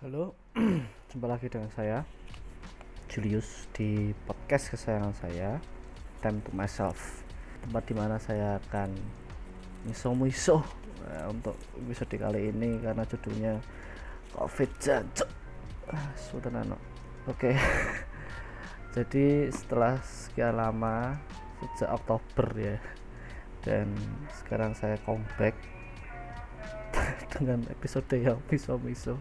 Halo, jumpa lagi dengan saya Julius di podcast kesayangan saya Time to Myself. Tempat di mana saya akan miso-miso eh, untuk episode kali ini karena judulnya Covid jancuk ah, Sudah nano. Oke. Jadi setelah sekian lama sejak Oktober ya dan sekarang saya comeback dengan episode yang miso-miso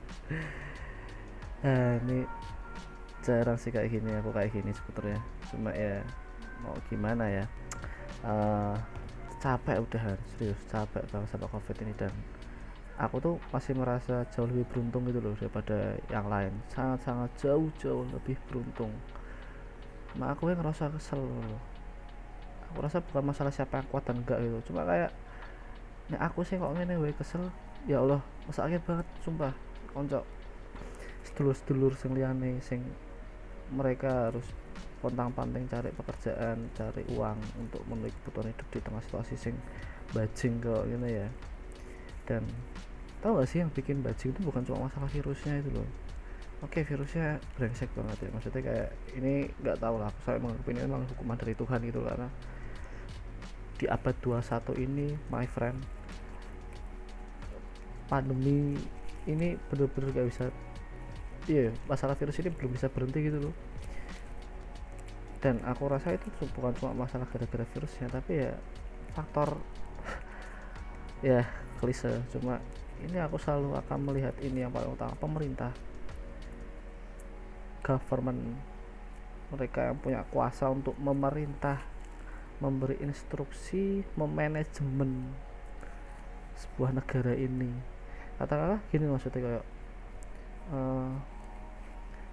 nah, ini jarang sih kayak gini aku kayak gini sebetulnya cuma ya mau gimana ya? Uh, capek udah serius capek banget sama covid ini. Dan aku tuh masih merasa jauh lebih beruntung gitu loh daripada yang lain. Sangat-sangat jauh-jauh lebih beruntung. Mak aku yang ngerasa kesel aku rasa bukan masalah siapa yang kuat dan enggak gitu. Cuma kayak nek aku sih kok ngene kesel ya Allah masaknya banget sumpah. Konco sedulur-sedulur sing liyane sing mereka harus pontang-panting cari pekerjaan cari uang untuk memenuhi kebutuhan hidup di tengah situasi sing bajing kok gini ya. Dan tahu gak sih yang bikin bajing itu bukan cuma masalah virusnya itu loh. Oke virusnya brengsek banget ya. Maksudnya kayak ini nggak tahu lah saya menganggap ini memang hukuman dari Tuhan gitu karena di abad 21 ini my friend pandemi ini bener-bener gak bisa iya masalah virus ini belum bisa berhenti gitu loh. Dan aku rasa itu bukan cuma masalah gara-gara virusnya tapi ya faktor ya klise. Cuma ini aku selalu akan melihat ini yang paling utama pemerintah. Government mereka yang punya kuasa untuk memerintah memberi instruksi memanajemen sebuah negara ini. Katakanlah gini maksudnya kayak uh,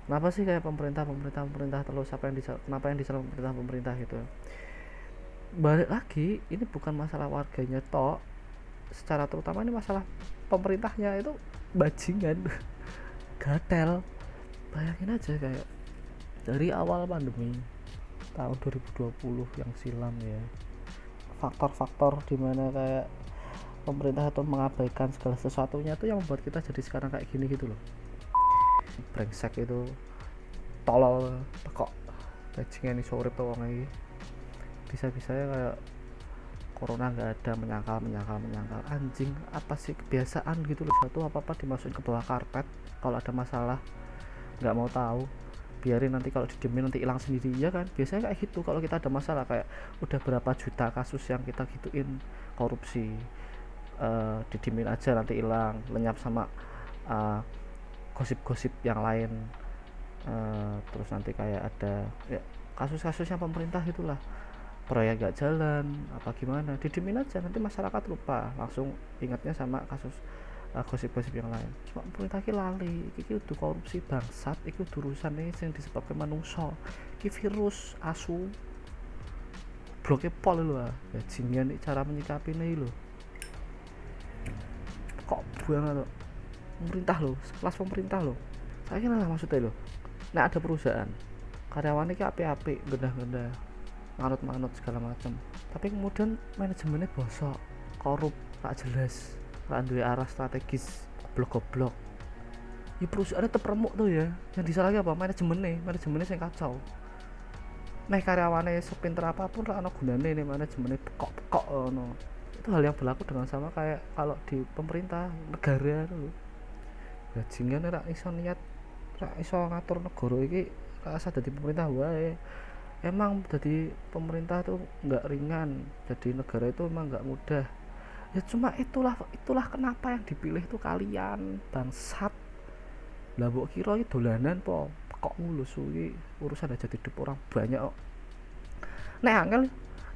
kenapa sih kayak pemerintah pemerintah pemerintah terus? Apa yang bisa kenapa yang disalah pemerintah pemerintah gitu? Balik lagi ini bukan masalah warganya toh. Secara terutama ini masalah pemerintahnya itu bajingan gatel. Bayangin aja kayak dari awal pandemi tahun 2020 yang silam ya faktor-faktor di mana kayak pemerintah itu mengabaikan segala sesuatunya itu yang membuat kita jadi sekarang kayak gini gitu loh brengsek itu tolol tekok. Bajingan ini sore tuh lagi bisa-bisa ya kayak corona nggak ada menyangkal menyangkal menyangkal. Anjing apa sih kebiasaan gitu loh? Satu apa apa dimasukin ke bawah karpet kalau ada masalah nggak mau tahu. Biarin nanti kalau didemin nanti hilang sendiri ya kan? Biasanya kayak gitu kalau kita ada masalah kayak udah berapa juta kasus yang kita gituin korupsi uh, didemin aja nanti hilang lenyap sama uh, gosip-gosip yang lain. Uh, terus nanti kayak ada ya kasus-kasusnya pemerintah itulah. Proyek gak jalan apa gimana? Didemin aja nanti masyarakat lupa. Langsung ingatnya sama kasus uh, gosip-gosip yang lain. Cuma pemerintah ki lali iki kudu korupsi bangsat iki urusan nih yang disebabkan manusia iki virus asu. Bloknya pol lho bajingan nih cara menyikapi nih lo kok buang lo pemerintah lo sekelas pemerintah lo saya kira lah maksudnya lo nah ada perusahaan karyawannya ki api-api gendah-gendah manut-manut segala macam tapi kemudian manajemennya bosok korup tak jelas duwe arah strategis goblok-goblok. Ya perusahaan tetap remuk tuh ya. Yang disalahkan apa? Manajemennya manajemennya yang kacau. Nah karyawannya sepinter apa pun lah anak gunanya ini manajemennya pekok-pekok no. itu hal yang berlaku dengan sama kayak kalau di pemerintah negara tuh bajingan rak iso niat rak iso ngatur negara ini rasa dari pemerintah wae. Emang jadi pemerintah tuh nggak ringan jadi negara itu emang nggak mudah. Ya cuma itulah itulah kenapa yang dipilih itu kalian bangsat. Lah mbok kira iki dolanan po kok mulu suwi urusan aja hidup orang banyak kok. Nek angel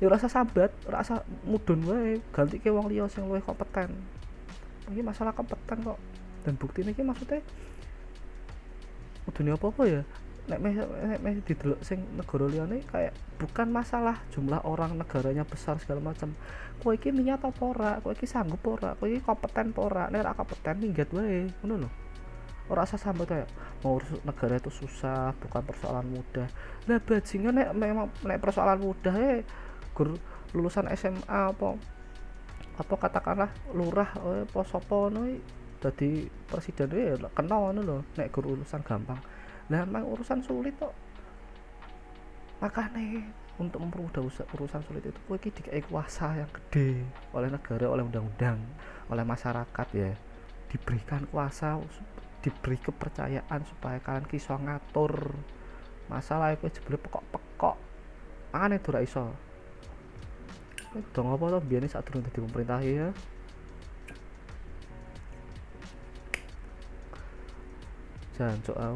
ya rasa sabat rasa mudun wae. Ganti ke wong liya sing luwih kompeten. Ini masalah kompeten kok dan bukti ini maksudnya mudune apa-apa ya? Nek meh nek meh didelok sing negara liyane kayak bukan masalah jumlah orang negaranya besar segala macam. Kowe iki niat apa ora? Kowe iki sanggup ora? Kowe iki kompeten apa ora? Nek ora kompeten minggat wae ngono lho. Ora usah sampai kayak mau negara itu susah bukan persoalan mudah. Lah bajingan nek memang nek persoalan mudah ya gur lulusan SMA apa apa katakanlah lurah eh, apa sapa ngono jadi presiden ya kenal ngono lho nek gur urusan gampang. Nah urusan sulit kok. Makanya untuk mempermudah urusan sulit itu kowe iki dikai kuasa yang gede oleh negara oleh undang-undang oleh masyarakat ya. Diberikan kuasa diberi kepercayaan supaya kalian kisah ngatur. Masalah itu jebule pekok-pekok. Makanya itu iso. Dong apa tuh biar saat turun di pemerintah ya jangan soal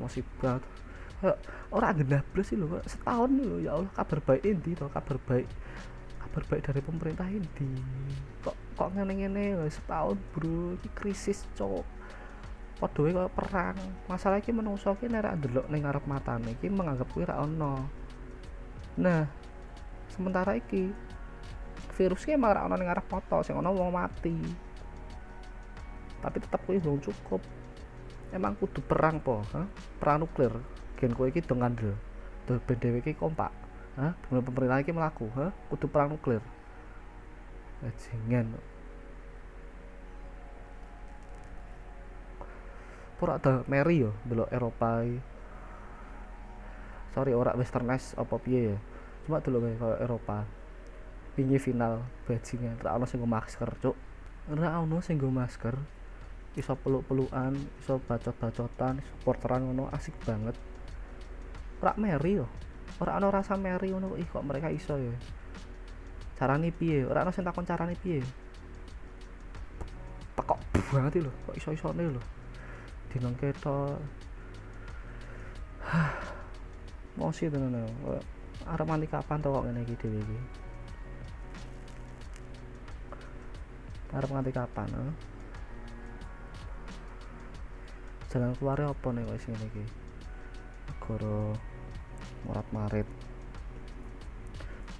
musibah. Orang gendah plus sih loh setahun loh ya Allah kabar baik ini toh kabar baik kabar baik dari pemerintah ini kok kok ngene-ngene setahun bro. Ini krisis cok. Padha kok perang. Masalah iki menungso ki nek ndelok ning ngarep matane iki menganggap kuwi ra nah sementara iki virus ki emang ono ning arah foto ono wong mati. Tapi tetap kuwi belum cukup emang kudu perang po. Ha? perang nuklir. Gen kowe iki dong ngandel. Do ben dhewe iki kompak. Ha pemerintah iki melaku ha kudu perang nuklir. Bajingan. Pura ada Mary yo delok Eropa sorry ora westernized apa piye ya? Cuma dulu kayak Eropa. Pingi final. Bajingan. Ra ono sing masker cuk. Ra ono sing masker iso peluk-pelukan iso bacot-bacotan supporteran ngono asik banget. Ora meri yo. Ora ono rasa meri ngono ih kok mereka iso ya carane piye? Ora ono sing takon carane piye? Pekok banget lho kok iso-isone lho. Dinong ketok mau sih tenan arep mandi kapan to kok ngene iki dhewe iki? Arep nganti kapan eh? Jalan keluar apa nih wis ngene iki? Negara murat marit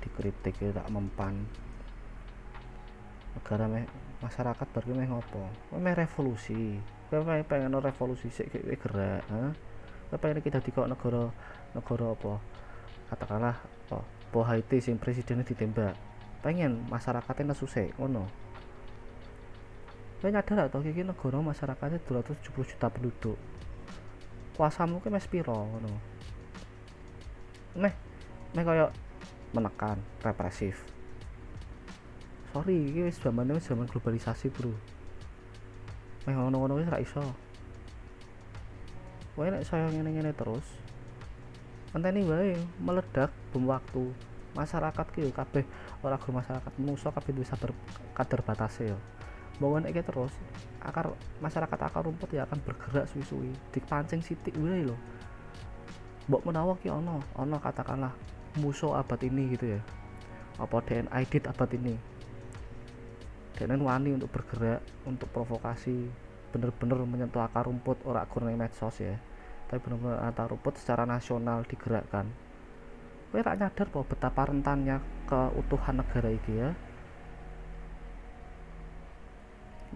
dikritik ya tak mempan. Negara meh masyarakat berarti meh ngopo? Meh revolusi. Kowe pengen revolusi sik gerak ha? Pengen kita dikok negara negara apa? Katakanlah oh, po Haiti sing presidennya ditembak. Pengen masyarakatnya susah ngono Kau nyadar atau kiki negara masyarakatnya 270 juta penduduk. Kuasamu ke mes piro ngono? Meh meh kaya menekan represif. Sorry ini zaman ini zaman globalisasi bro. Meh ngono-ngono wis ra iso. Kowe nek saya ngene-ngene terus ini wae meledak bom waktu. Masyarakat ki kabeh ora masyarakat musuh kabeh bisa sabar batase yo bangun iki terus akar masyarakat akar rumput ya akan bergerak suwi-suwi. Dipancing sitik wae lho. Mbok menawa ki ono ono katakanlah musuh abad ini gitu ya. Apa DNA edit abad ini? DNA wani untuk bergerak untuk provokasi bener-bener menyentuh akar rumput ora gur medsos ya. Tapi benar-benar antar rumput secara nasional digerakkan. Kowe rak nyadar bahwa betapa rentannya keutuhan negara ini ya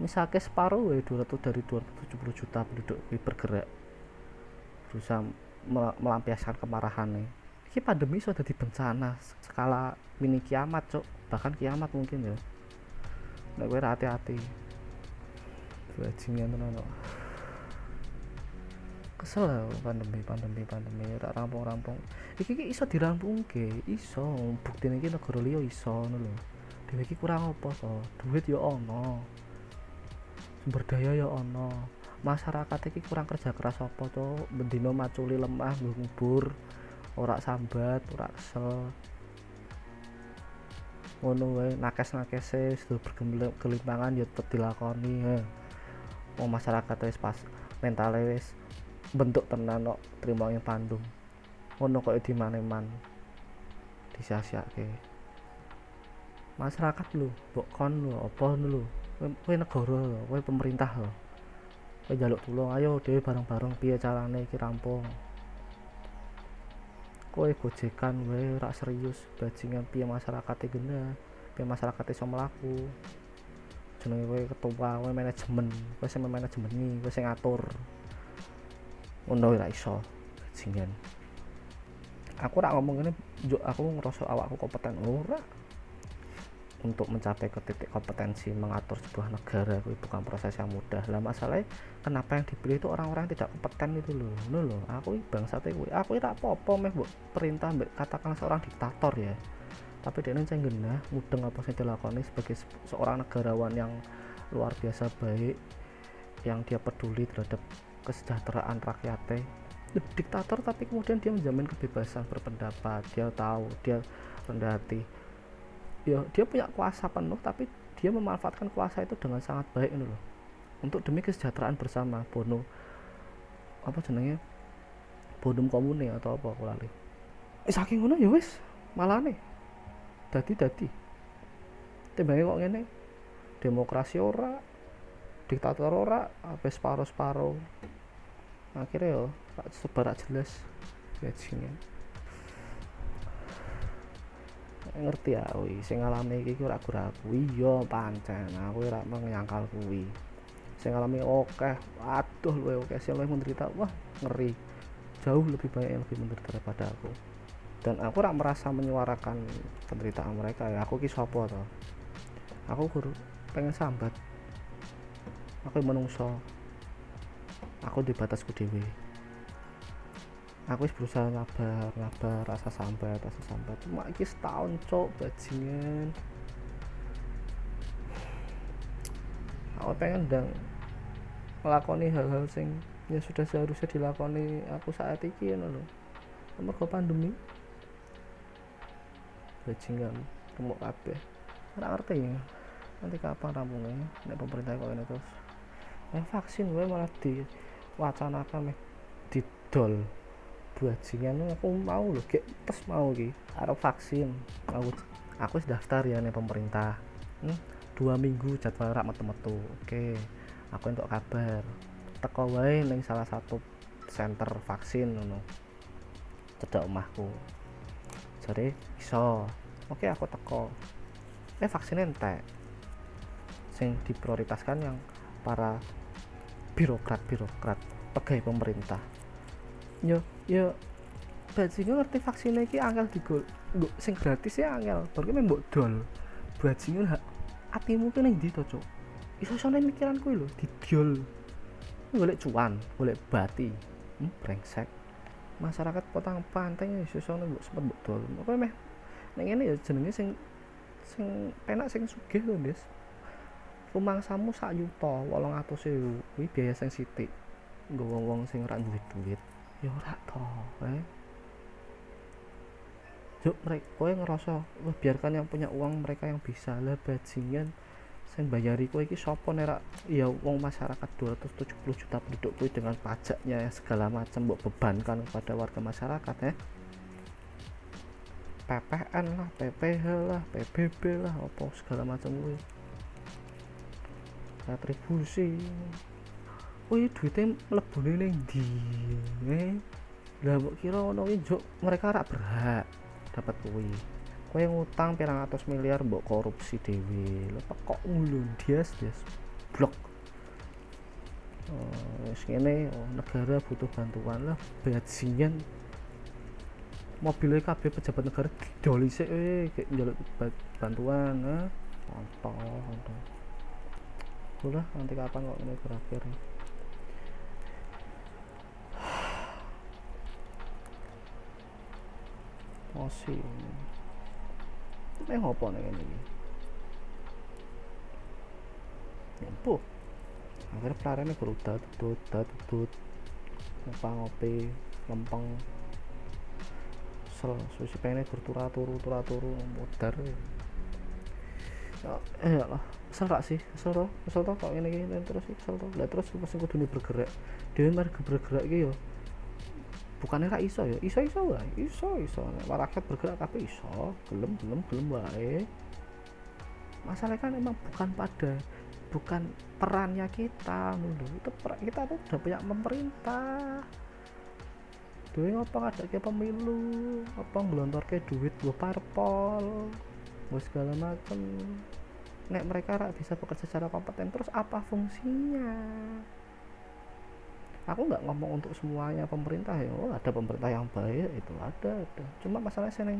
misalnya separuh ya 200 dari 270 juta penduduk bergerak. Berusaha melampiaskan kemarahan nih ini pandemi sudah di bencana skala mini kiamat cok bahkan kiamat mungkin ya. Nah gue hati-hati. Bajingan tenan kesel lah pandemi pandemi pandemi. Tak rampung-rampung. Iki iki iso dirampung ke iso. Bukti ini negara liya iso dhewe iki kurang apa to? Duit ya ono sumber daya ya ono. Masyarakat iki kurang kerja keras apa to bendino maculi lemah ngubur ora sambat ora kesel. Ngono wae nakes-nakese sudah bergelimpangan ya tetep dilakoni ya. Oh masyarakat wis pas mental wis bentuk tenan kok terima yang pandung ngono kok di maneman disia-siake. Masyarakat lu kon lu apa lu kowe negara kowe pemerintah lo kowe jaluk tulung ayo dhewe bareng-bareng piye carane iki rampung? Kowe gojekan wae ora serius bajingan piye masyarakat e gena piye masyarakat iso mlaku? Jenenge kowe ketua kowe manajemen kowe sing manajemen kowe sing ngatur. Ngono ora iso bajingan. Aku ora ngomong ini aku ngerasa awakku kompeten. Ora untuk mencapai ke titik kompetensi mengatur sebuah negara itu bukan proses yang mudah. Lah masalahnya kenapa yang dipilih itu orang-orang tidak kompeten itu loh. No loh. Aku bangsa itu aku tidak apa-apa meh perintah katakan seorang diktator ya. Tapi dia ini genah mudeng apa yang dilakukan sebagai seorang negarawan yang luar biasa baik yang dia peduli terhadap kesejahteraan rakyatnya. Diktator tapi kemudian dia menjamin kebebasan berpendapat. Dia tahu dia rendah hati ya dia punya kuasa penuh tapi dia memanfaatkan kuasa itu dengan sangat baik ini loh. Untuk demi kesejahteraan bersama bono apa jenenge bonum komune atau apa aku lali. Eh, saking ngono ya wis. Malah nih dadi dadi. Timbangnya kok ngene? Demokrasi ora diktator ora apa separuh separuh akhirnya yo sebarak jelas. Gajinya ngerti ya kuwi sing ngalami iki ora ragu iya pancen aku ora menyangkal kuwi. Sing ngalami oke aduh luwe oke sing luwe menderita wah ngeri. Jauh lebih banyak yang lebih menderita daripada aku. Dan aku ora merasa menyuarakan penderitaan mereka ya. Aku ki sapa to? Aku guru pengen sambat. Aku menungso. Aku di batasku dewi aku berusaha ngabar ngabar rasa sambat rasa sambat. Cuma ini setahun cok bajingan. Aku pengen dang melakoni hal-hal sing yang sudah seharusnya dilakoni aku saat ini ya loh ke pandemi. Bajingan remuk kabeh. Ora ngerti ya nanti kapan rampungnya. Nek pemerintah kok ini terus. Eh vaksin gue malah diwacanakan meh didol bajingan aku mau loh kayak tes mau ki harap vaksin. Aku aku sudah daftar ya nih pemerintah. Hmm, dua minggu jadwal rak metu-metu. Oke aku untuk kabar. Teko wae ning salah satu center vaksin ngono. Cedak omahku. Jadi iso. Oke aku teko. Eh vaksin ente sing diprioritaskan yang para birokrat birokrat pegawai pemerintah. Yo yo bajingan ngerti vaksin iki angel digol mbok sing gratis ya angel. Baru ki mbok dol. Bajingan hak atimu ki ning ndi to cuk? Iso sone mikiran kuwi lho didiol. Golek cuan golek bati. Hmm, brengsek. Masyarakat potang pantai iso sone mbok sempet mbok dol. Apa meh? Ning ngene ya jenenge sing sing penak sing sugih lho Des. Rumangsamu sak yuta 800.000 kuwi biaya sing sithik. Nggo wong-wong sing duwe duit ya ora to eh. Yuk mereka kowe ngerasa wah biarkan yang punya uang mereka yang bisa. Lah bajingan saya bayari kowe iki sapa nek ya uang masyarakat 270 juta penduduk kowe dengan pajaknya ya segala macam mbok bebankan kepada warga masyarakat ya PPN lah, PPH lah, PBB lah, apa segala macam kowe retribusi oh iya duitnya melebuni ning di eh lah mbok kira ono ki mereka rak berhak dapat kuwi. Kowe ngutang pirang atus miliar mbok korupsi dewi lho kok ngulun dias dias blok. Oh, wis ngene oh, negara butuh bantuan lah bajingan. Mobilnya KB pejabat negara didoli sih eh kayak njaluk bantuan eh. Kontol kontol. Lah nanti kapan kok ini berakhir emosi ini ngopo nih ini nyempuh akhirnya pelariannya berudah tutut tutut ngopang ngopi lempeng. Sel susi pengen bertura turu tura turu modar ya eh lah. Kesel gak sih? Kesel toh? Kesel toh kok ini gini terus kesel toh? Lah terus pas aku dunia bergerak. Dia mari bergerak gitu bukannya ra iso ya? Iso iso wae. Iso iso. Rakyat bergerak tapi iso. Gelem gelem gelem wae. Masalah kan emang bukan pada bukan perannya kita dulu itu peran kita tuh udah punya pemerintah. Duit apa ada kayak pemilu? Apa ngelontor kayak duit gue parpol? Gue segala macem. Nek mereka bisa bekerja secara kompeten terus apa fungsinya aku nggak ngomong untuk semuanya pemerintah ya oh ada pemerintah yang baik itu ada ada. Cuma masalahnya seneng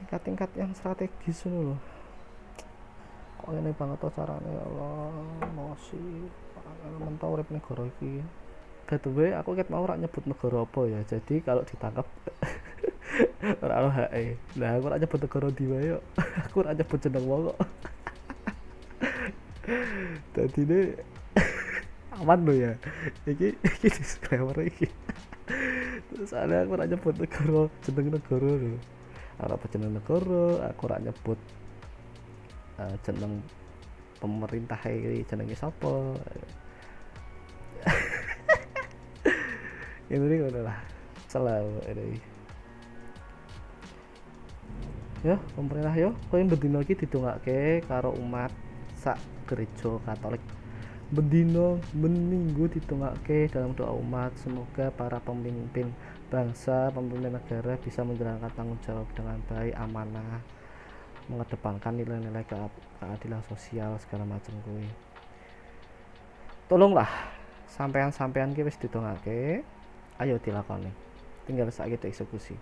tingkat-tingkat yang strategis loh oh ini banget tuh caranya ya Allah masih mentau urip negara iki. Way aku ket mau rak nyebut negara apa ya jadi kalau ditangkap ora ono HE nah aku rak nyebut negara di yo aku rak nyebut jeneng wong kok. Ini aman lo ya. Iki iki disclaimer iki. Terus ada aku rak nyebut negara jeneng negara lho. Ora jeneng negara aku rak nyebut uh, jeneng pemerintah ini jenenge sapa? Ini udah lah. Selalu ini ya pemerintah yo yang berdino lagi ke karo umat sak gereja Katolik bendino meninggu ke dalam doa umat. Semoga para pemimpin bangsa pemimpin negara bisa menjalankan tanggung jawab dengan baik amanah mengedepankan nilai-nilai keadilan sosial segala macam gue tolonglah sampean-sampean ki wis ditungake ayo dilakoni. Tinggal saat kita eksekusi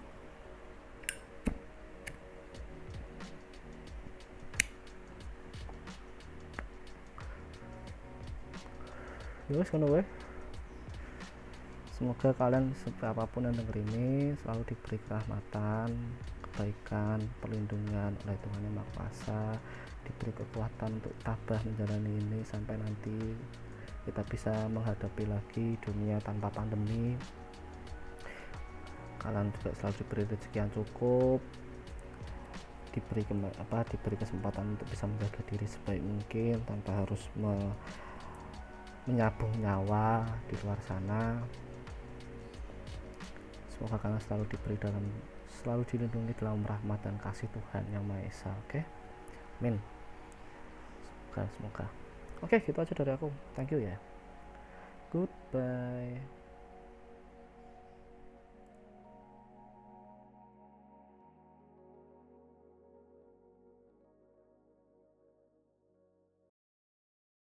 Yus, kono gue semoga kalian apa pun yang denger ini selalu diberi kerahmatan kebaikan perlindungan oleh Tuhan yang Maha Kuasa diberi kekuatan untuk tabah menjalani ini sampai nanti kita bisa menghadapi lagi dunia tanpa pandemi. Kalian juga selalu diberi rezeki yang cukup diberi apa diberi kesempatan untuk bisa menjaga diri sebaik mungkin tanpa harus me, menyabung nyawa di luar sana. Semoga kalian selalu diberi dalam selalu dilindungi dalam rahmat dan kasih Tuhan yang Maha Esa oke? Okay? min semoga semoga. Oke okay, gitu aja dari aku. Thank you ya. Goodbye